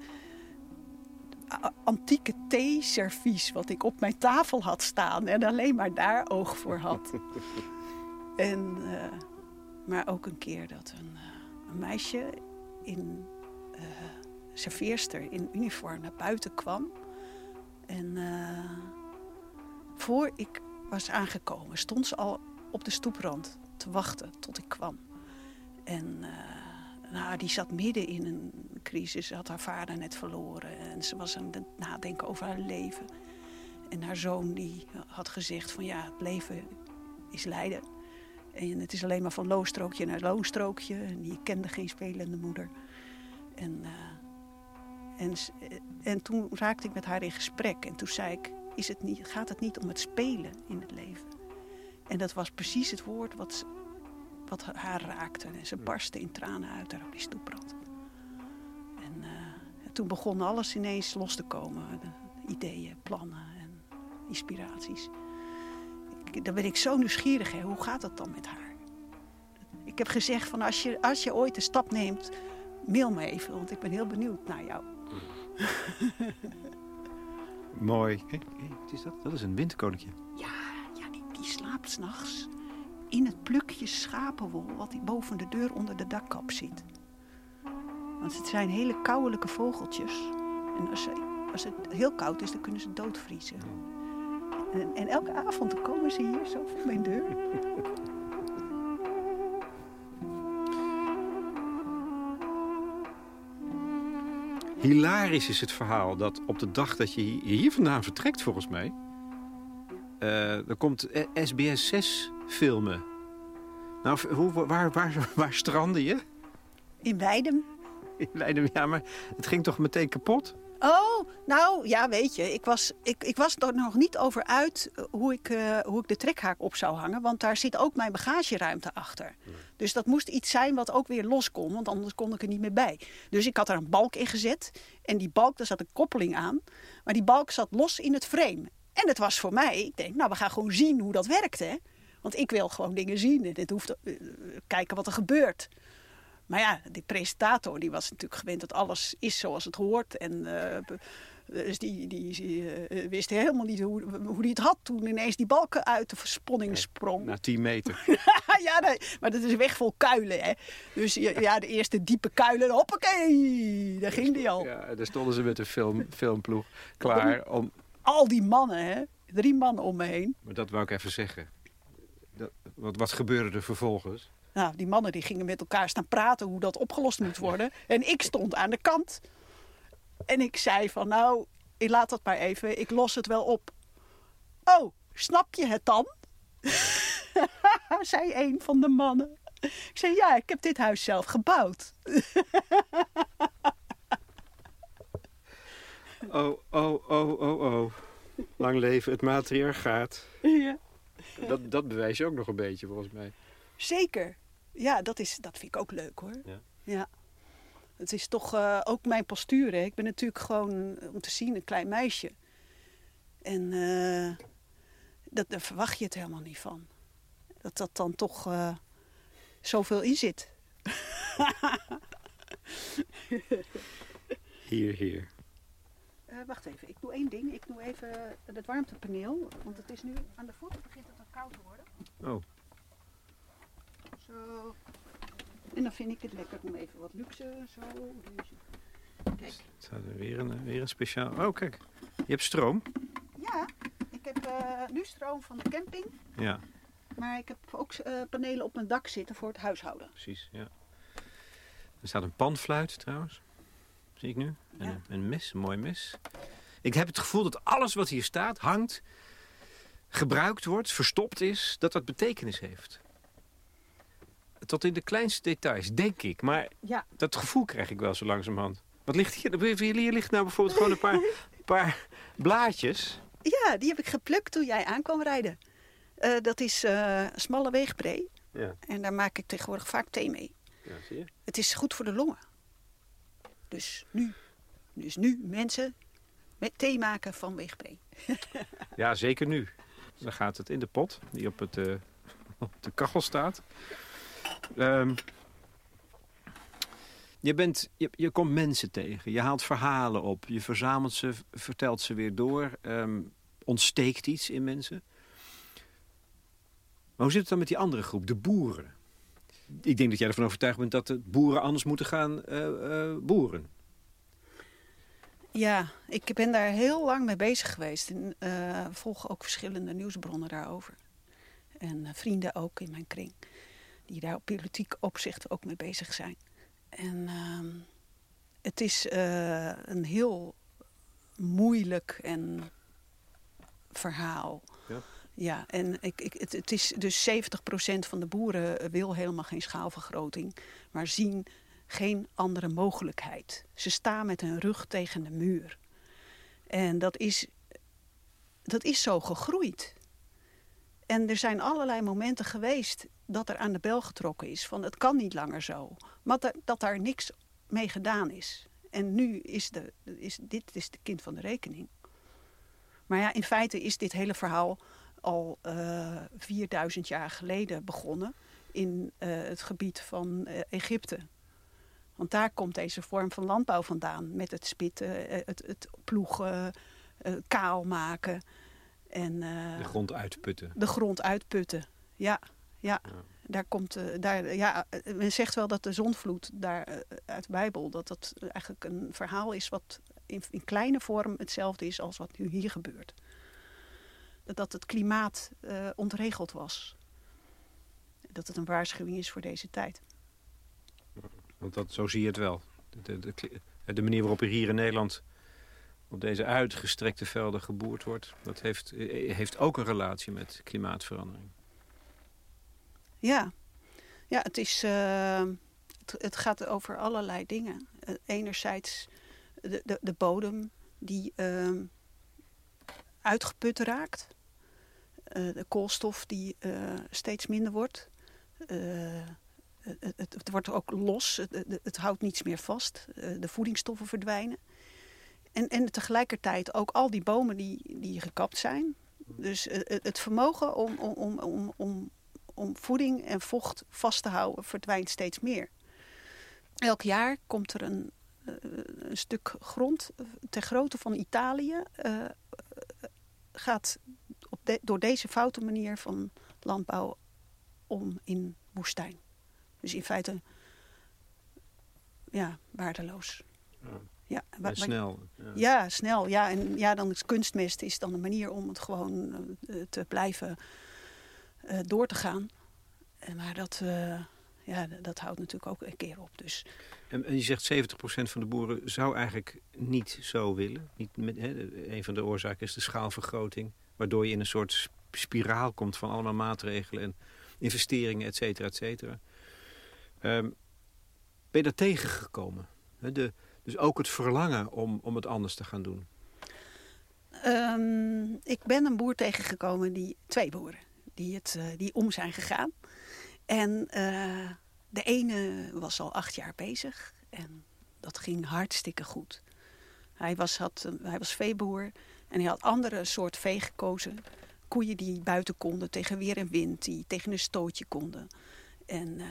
antieke theeservies wat ik op mijn tafel had staan en alleen maar daar oog voor had. en, eh, maar ook een keer dat een, een meisje in serveerster in uniform naar buiten kwam. En voor ik was aangekomen, stond ze al op de stoeprand te wachten tot ik kwam. En eh, nou, die zat midden in een crisis. Ze had haar vader net verloren. En ze was aan het nadenken over haar leven. En haar zoon die had gezegd van ja, het leven is lijden. En het is alleen maar van loonstrookje naar loonstrookje. En die kende geen spelende moeder. En, eh, en, en toen raakte ik met haar in gesprek. En toen zei ik, is het niet, gaat het niet om het spelen in het leven? En dat was precies het woord wat, wat haar raakte. En ze barstte in tranen uit daar op die stoeprand. En, eh, en toen begon alles ineens los te komen. De ideeën, plannen en inspiraties. Ik, dan ben ik zo nieuwsgierig. Hè. Hoe gaat het dan met haar? Ik heb gezegd van als je, als je ooit een stap neemt, mail me even. Want ik ben heel benieuwd naar jou. Mooi. Hé, hé, wat is dat? Dat is een windkoninkje. Ja, ja die, die slaapt s'nachts in het plukje schapenwol wat hij boven de deur onder de dakkap zit. Want het zijn hele kouwelijke vogeltjes. En als, ze, als het heel koud is, dan kunnen ze doodvriezen. En, en elke avond komen ze hier zo voor mijn deur. Hilarisch is het verhaal dat op de dag dat je hier, vandaan vertrekt, volgens mij. eh er komt SBS 6 filmen. Nou, hoe, waar, waar, waar strandde je? In Weidem. In Leiden, ja, maar het ging toch meteen kapot? Oh, nou ja, weet je, ik was, ik, ik was er nog niet over uit eh, hoe ik, eh, hoe ik de trekhaak op zou hangen. Want daar zit ook mijn bagageruimte achter. Dus dat moest iets zijn wat ook weer los kon, want anders kon ik er niet meer bij. Dus ik had er een balk in gezet. En die balk, daar zat een koppeling aan. Maar die balk zat los in het frame. En het was voor mij, ik denk, nou, we gaan gewoon zien hoe dat werkt, hè. Want ik wil gewoon dingen zien. En dit hoeft, eh, kijken wat er gebeurt. Maar ja, die presentator die was natuurlijk gewend dat alles is zoals het hoort. En eh, dus die, die, die, eh, wist helemaal niet hoe, hoe hij het had toen ineens die balken uit de versponning sprong. Na 10 meter. ja, nee, maar dat is weg vol kuilen, hè. Dus ja, de eerste diepe kuilen, hoppakee, daar ging die al. Ja, daar stonden ze met een film, filmploeg klaar om... Al die mannen, hè. Drie mannen om me heen. Maar dat wou ik even zeggen. Dat, wat, wat gebeurde er vervolgens? Nou, die mannen die gingen met elkaar staan praten hoe dat opgelost moet worden. En ik stond aan de kant. En ik zei van, nou, ik laat dat maar even. Ik los het wel op. Oh, snap je het dan? zei een van de mannen. Ik zei, ja, ik heb dit huis zelf gebouwd. Oh, oh, oh, oh, oh. Lang leven het matriarchaat. Ja. Dat, dat bewijs je ook nog een beetje, volgens mij. Zeker. Ja, dat, is, dat vind ik ook leuk hoor. Ja. Ja. Het is toch eh, ook mijn postuur. Hè. Ik ben natuurlijk gewoon, eh, om te zien, een klein meisje. En eh, dat, daar verwacht je het helemaal niet van. Dat dat dan toch uh, zoveel in zit. hier, hier. Wacht even, ik doe één ding. Ik doe even het warmtepaneel. Want het is nu aan de voet begint het al koud te worden. Oh. Zo. En dan vind ik het lekker om even wat luxe. Zo. Kijk. Staat er weer een, weer een speciaal. Oh, kijk. Je hebt stroom. Ja, ik heb uh, nu stroom van de camping. Ja. Maar ik heb ook uh, panelen op mijn dak zitten voor het huishouden. Precies, ja. Er staat een panfluit trouwens. Zie ik nu. En ja. een, een mes, een mooi mes. Ik heb het gevoel dat alles wat hier staat, hangt, gebruikt wordt, verstopt is, dat dat betekenis heeft. Tot in de kleinste details, denk ik. Maar ja. dat gevoel krijg ik wel zo langzamerhand. Wat ligt hier? Hier ligt nou bijvoorbeeld gewoon een paar, paar blaadjes. Ja, die heb ik geplukt toen jij aankwam rijden. Uh, dat is uh, smalle weegbree. Ja. En daar maak ik tegenwoordig vaak thee mee. Ja, zie je? Het is goed voor de longen. Dus nu, dus nu mensen met thee maken van weegbree. ja, zeker nu. Dan gaat het in de pot die op, het, uh, op de kachel staat. Um, je, bent, je, komt mensen tegen, je haalt verhalen op, je verzamelt ze, vertelt ze weer door, um, ontsteekt iets in mensen. Maar hoe zit het dan met die andere groep, de boeren? Ik denk dat jij ervan overtuigd bent dat de boeren anders moeten gaan uh, uh, boeren. Ja, ik ben daar heel lang mee bezig geweest. En uh, volg ook verschillende nieuwsbronnen daarover. En vrienden ook in mijn kring. Die daar op politiek opzicht ook mee bezig zijn. En uh, het is uh, een heel moeilijk en verhaal. Ja. Ja, en ik, ik, het, het is dus 70% van de boeren wil helemaal geen schaalvergroting, maar zien geen andere mogelijkheid. Ze staan met hun rug tegen de muur. En dat is, dat is zo gegroeid. En er zijn allerlei momenten geweest dat er aan de bel getrokken is. Van het kan niet langer zo. Maar dat, dat daar niks mee gedaan is. En nu is, de, is dit is de kind van de rekening. Maar ja, in feite is dit hele verhaal al uh, eh, 4000 jaar geleden begonnen. In uh, het gebied van uh, Egypte. Want daar komt deze vorm van landbouw vandaan. Met het spitten, het, het ploegen, kaal maken. En, de grond uitputten. De grond uitputten, ja. Ja, ja. daar komt, uh, daar, ja, men zegt wel dat de zonvloed daar uh, uit de Bijbel, dat dat eigenlijk een verhaal is wat in, in, kleine vorm hetzelfde is als wat nu hier gebeurt. Dat het klimaat uh, ontregeld was. Dat het een waarschuwing is voor deze tijd. Want dat, zo zie je het wel. De, de, de, de manier waarop er hier in Nederland op deze uitgestrekte velden geboerd wordt, dat heeft, heeft ook een relatie met klimaatverandering. Ja, ja het, is, uh, het, gaat over allerlei dingen. Uh, enerzijds de, de, de, bodem die uh, uitgeput raakt. Eh, de koolstof die steeds minder wordt. Het, het, wordt ook los, het, het, houdt niets meer vast. de voedingsstoffen verdwijnen. En, en tegelijkertijd ook al die bomen die, die gekapt zijn. Dus het, vermogen om, om, om, om, om voeding en vocht vast te houden verdwijnt steeds meer. Elk jaar komt er een, een stuk grond uh, ter grootte van Italië. Uh, gaat op de, door deze foute manier van landbouw om in woestijn. Dus in feite ja, waardeloos. Ja. Ja, en snel. Ja. ja. snel. Ja, en ja, dan is kunstmest is dan een manier om het gewoon te blijven uh, door te gaan. En, maar dat, uh, ja, dat houdt natuurlijk ook een keer op. Dus. En, en je zegt 70% van de boeren zou eigenlijk niet zo willen. Niet met, een van de oorzaken is de schaalvergroting. Waardoor je in een soort spiraal komt van allemaal maatregelen en investeringen, et cetera, et cetera. Um, ben je daar tegengekomen? De, dus ook het verlangen om, om het anders te gaan doen? Um, ik ben een boer tegengekomen, die, twee boeren, die, het, uh, die om zijn gegaan. En uh, de ene was al acht jaar bezig en dat ging hartstikke goed. Hij was, had, hij was veeboer en hij had andere soort vee gekozen. koeien die buiten konden tegen weer en wind, die tegen een stootje konden. En eh,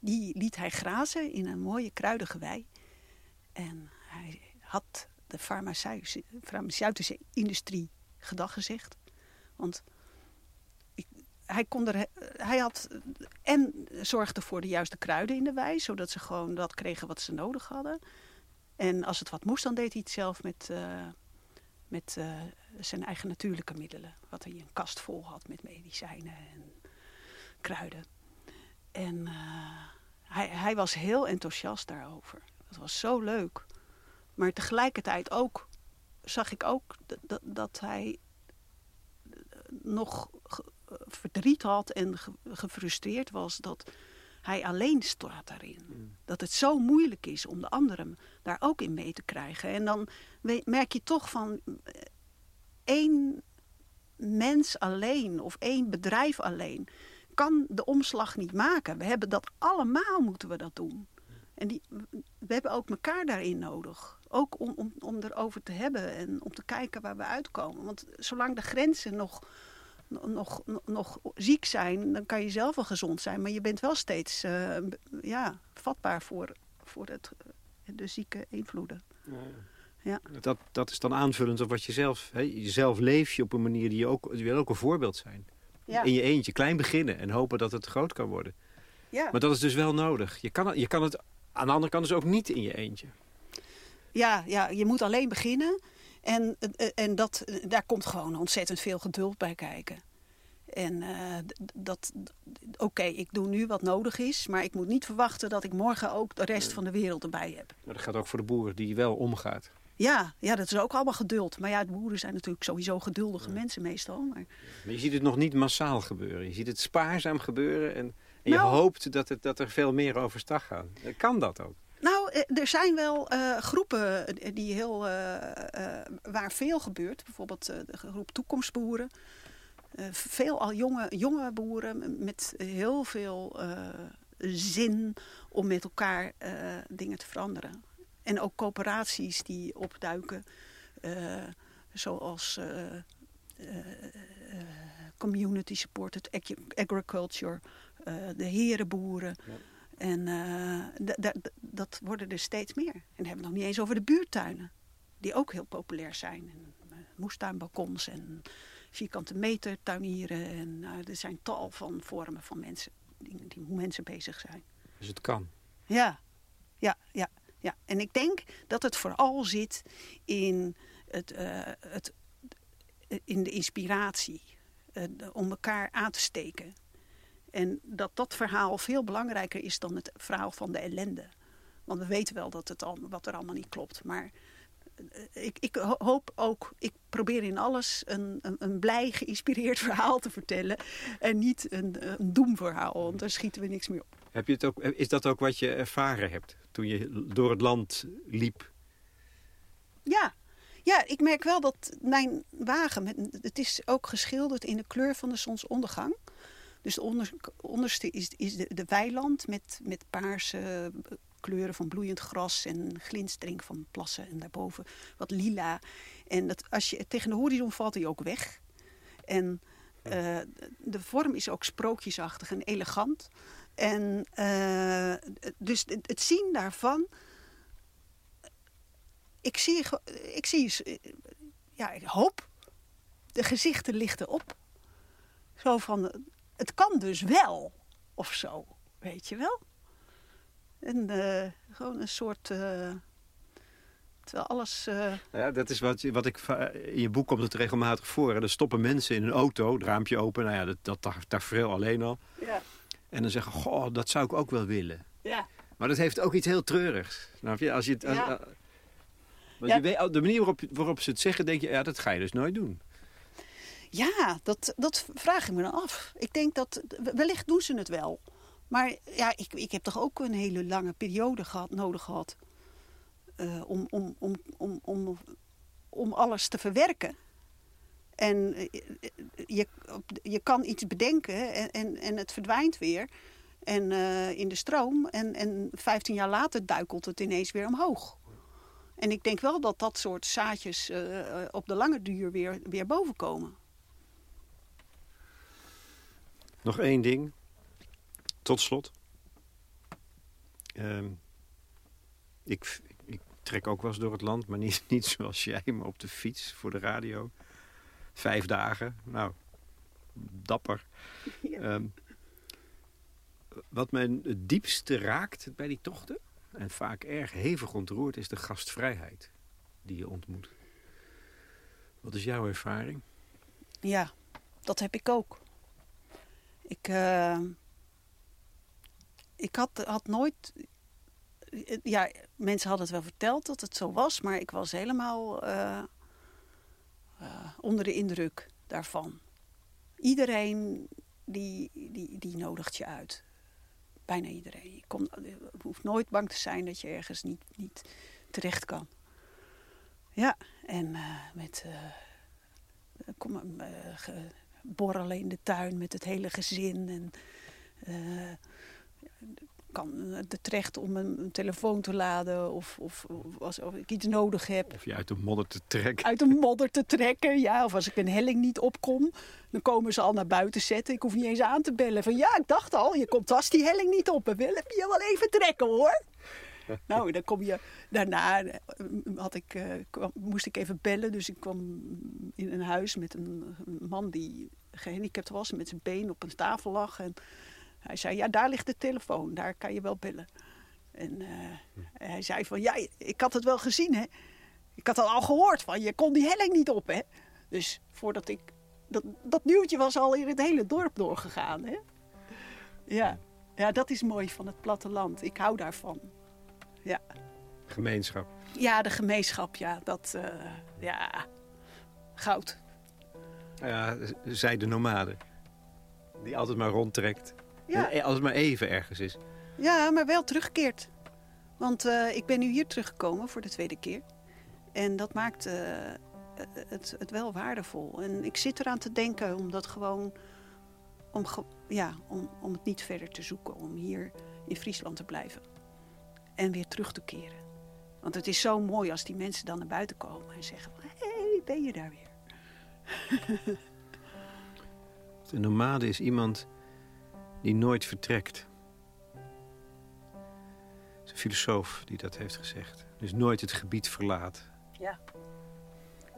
die liet hij grazen in een mooie kruidige wei. En hij had de farmaceutische, industrie gedag gezegd. Want hij, kon er, hij had en zorgde voor de juiste kruiden in de wei, zodat ze gewoon dat kregen wat ze nodig hadden. En als het wat moest, dan deed hij het zelf met, uh, met uh, zijn eigen natuurlijke middelen. Wat hij een kast vol had met medicijnen en kruiden. En uh, hij, hij was heel enthousiast daarover. Dat was zo leuk. Maar tegelijkertijd ook zag ik ook dat, dat hij nog verdriet had en ge gefrustreerd was dat hij alleen staat daarin. Mm. Dat het zo moeilijk is om de anderen daar ook in mee te krijgen. En dan merk je toch van eh, één mens alleen of één bedrijf alleen kan de omslag niet maken. We hebben dat allemaal moeten we dat doen. En die, we hebben ook elkaar daarin nodig. Ook om, om, om erover te hebben en om te kijken waar we uitkomen. Want zolang de grenzen nog, nog, nog, ziek zijn, dan kan je zelf wel gezond zijn. Maar je bent wel steeds uh, ja, vatbaar voor, voor het, de zieke invloeden. Ja. Ja. Dat, dat is dan aanvullend op wat je zelf... Hè, jezelf leef je op een manier die je ook... Die wil ook een voorbeeld zijn. Ja. In je eentje, klein beginnen en hopen dat het groot kan worden. Ja. Maar dat is dus wel nodig. Je kan, je kan het aan de andere kant dus ook niet in je eentje. Ja, ja je moet alleen beginnen. En, en dat, daar komt gewoon ontzettend veel geduld bij kijken. En uh, dat, oké, ik doe nu wat nodig is, maar ik moet niet verwachten dat ik morgen ook de rest van de wereld erbij heb. Maar dat gaat ook voor de boeren die wel omgaat. Ja, ja, dat is ook allemaal geduld. Maar ja, de boeren zijn natuurlijk sowieso geduldige mensen meestal. Maar... maar... je ziet het nog niet massaal gebeuren. Je ziet het spaarzaam gebeuren en, en je nou- hoopt dat, het, dat er veel meer overstag gaan. Kan dat ook? Nou, eh, er zijn wel uh, groepen die heel, waar veel gebeurt. Bijvoorbeeld de groep toekomstboeren. veel al jonge, jonge boeren met heel veel zin om met elkaar dingen te veranderen. En ook coöperaties die opduiken, zoals community supported agriculture, de herenboeren. En dat worden er steeds meer. En dan hebben we nog niet eens over de buurtuinen, die ook heel populair zijn. En, moestuinbalkons en vierkante meter tuinieren. En er zijn tal van vormen van mensen, die, die, hoe mensen bezig zijn. Dus het kan? Ja, ja, ja. Ja, en ik denk dat het vooral zit in, het, het, in de inspiratie. Om elkaar aan te steken. En dat dat verhaal veel belangrijker is dan het verhaal van de ellende. Want we weten wel dat het al, wat er allemaal niet klopt. Maar uh, ik, ik, hoop ook, ik probeer in alles een, een, een, blij, geïnspireerd verhaal te vertellen. En niet een, een doemverhaal, want daar schieten we niks meer op. Heb je het ook, is dat ook wat je ervaren hebt? toen je door het land liep? Ja, ja, ik merk wel dat mijn wagen, het is ook geschilderd in de kleur van de zonsondergang. Dus de onder, onderste is, is de, de weiland met, met paarse kleuren van bloeiend gras en glinstering van plassen. En daarboven wat lila. En dat, als je tegen de horizon valt hij ook weg. En uh, de vorm is ook sprookjesachtig en elegant. En uh, dus het zien daarvan. Ik zie, ik zie, ja, ik hoop, de gezichten lichten op. Zo van, het kan dus wel, of zo, weet je wel. En uh, gewoon een soort, uh, terwijl alles... Uh... Ja, dat is wat, wat ik, in je boek komt het regelmatig voor. Er stoppen mensen in een auto, het raampje open, nou ja, dat, dat tafereel alleen al. Ja. En dan zeggen, goh, dat zou ik ook wel willen. Ja. Maar dat heeft ook iets heel treurigs. Je? Als je het, ja. want je weet, de manier waarop, waarop ze het zeggen, denk je, ja, dat ga je dus nooit doen. Ja, dat, dat vraag ik me dan af. Ik denk dat, wellicht doen ze het wel. Maar ja, ik, ik heb toch ook een hele lange periode gehad, nodig gehad. Uh, om, om, om, om, om, om alles te verwerken. En eh, je, je kan iets bedenken en, en, en het verdwijnt weer en, uh, in de stroom. En, en 15 jaar later duikelt het ineens weer omhoog. En ik denk wel dat dat soort zaadjes op de lange duur weer, weer boven komen. Nog één ding. Tot slot. Ehm, ik, ik trek ook wel eens door het land, maar niet, niet zoals jij, maar op de fiets voor de radio. Vijf dagen. Nou, dapper. Ehm, wat mij het diepste raakt bij die tochten, en vaak erg hevig ontroert, is de gastvrijheid die je ontmoet. Wat is jouw ervaring? Ja, dat heb ik ook. Ik, uh, ik had, had nooit. Ja, mensen hadden het wel verteld dat het zo was, maar ik was helemaal uh, uh, onder de indruk daarvan. Iedereen die, die, die nodigt je uit. Bijna iedereen. Je, hoeft nooit bang te zijn dat je ergens niet, niet terecht kan. Ja, en met kom, borrelen in de tuin met het hele gezin. En kan er terecht om een, een, telefoon te laden of, of, of, als, of, ik iets nodig heb. Of je uit de modder te trekken. Uit de modder te trekken, ja. Of als ik een helling niet opkom, dan komen ze al naar buiten zetten. Ik hoef niet eens aan te bellen van ja, ik dacht al, je komt vast die helling niet op. We willen je wel even trekken hoor. nou, dan kom je daarna had ik, uh, kwam, moest ik even bellen. Dus ik kwam in een huis met een, een man die gehandicapt was en met zijn been op een tafel lag. En hij zei, ja, daar ligt de telefoon, daar kan je wel bellen. En uh, hij zei van, ja, ik had het wel gezien, hè. Ik had het al gehoord van, je kon die helling niet op, hè. Dus voordat ik... Dat, dat nieuwtje was al in het hele dorp doorgegaan, hè. Ja. ja, dat is mooi van het platteland. Ik hou daarvan. Ja. Gemeenschap. Ja, de gemeenschap, ja. Dat, uh, ja, goud. Ja, zij de nomade. Die altijd maar rondtrekt. Ja. En als het maar even ergens is. Ja, maar wel terugkeert. Want uh, ik ben nu hier teruggekomen voor de tweede keer. En dat maakt uh, het, het wel waardevol. En ik zit eraan te denken om dat gewoon... Om, ja, om, om het niet verder te zoeken. Om hier in Friesland te blijven. En weer terug te keren. Want het is zo mooi als die mensen dan naar buiten komen en zeggen: Hé, hey, ben je daar weer? De nomade is iemand die nooit vertrekt. Het is een filosoof die dat heeft gezegd. Dus nooit het gebied verlaat. Ja.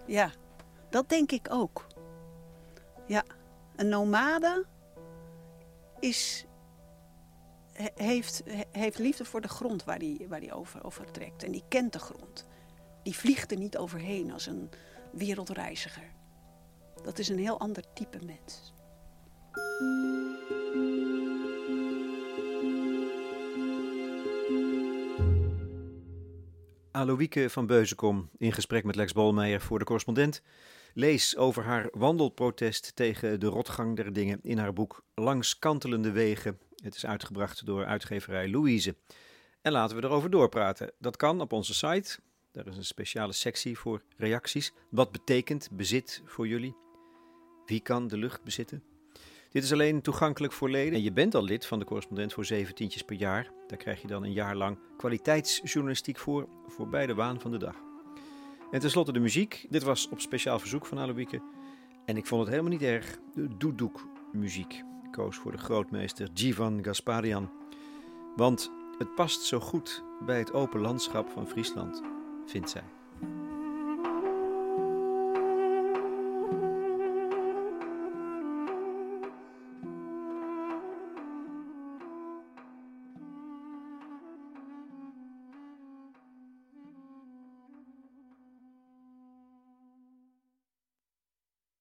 Ja, dat denk ik ook. Ja, een nomade is, heeft, heeft liefde voor de grond waar hij waar die over, over trekt. En die kent de grond. Die vliegt er niet overheen als een wereldreiziger. Dat is een heel ander type mens. Aloïke van Beuzenkom in gesprek met Lex Bolmeijer voor de correspondent. Lees over haar wandelprotest tegen de rotgang der dingen in haar boek Langs kantelende wegen. Het is uitgebracht door uitgeverij Louise. En laten we erover doorpraten. Dat kan op onze site. Daar is een speciale sectie voor reacties. Wat betekent bezit voor jullie? Wie kan de lucht bezitten? Dit is alleen toegankelijk voor leden. En je bent al lid van de correspondent voor zeven tientjes per jaar. Daar krijg je dan een jaar lang kwaliteitsjournalistiek voor, voor bij de waan van de dag. En tenslotte de muziek. Dit was op speciaal verzoek van Aloïke. En ik vond het helemaal niet erg. Doedoek muziek. Koos voor de grootmeester Givan Gasparian. Want het past zo goed bij het open landschap van Friesland, vindt zij.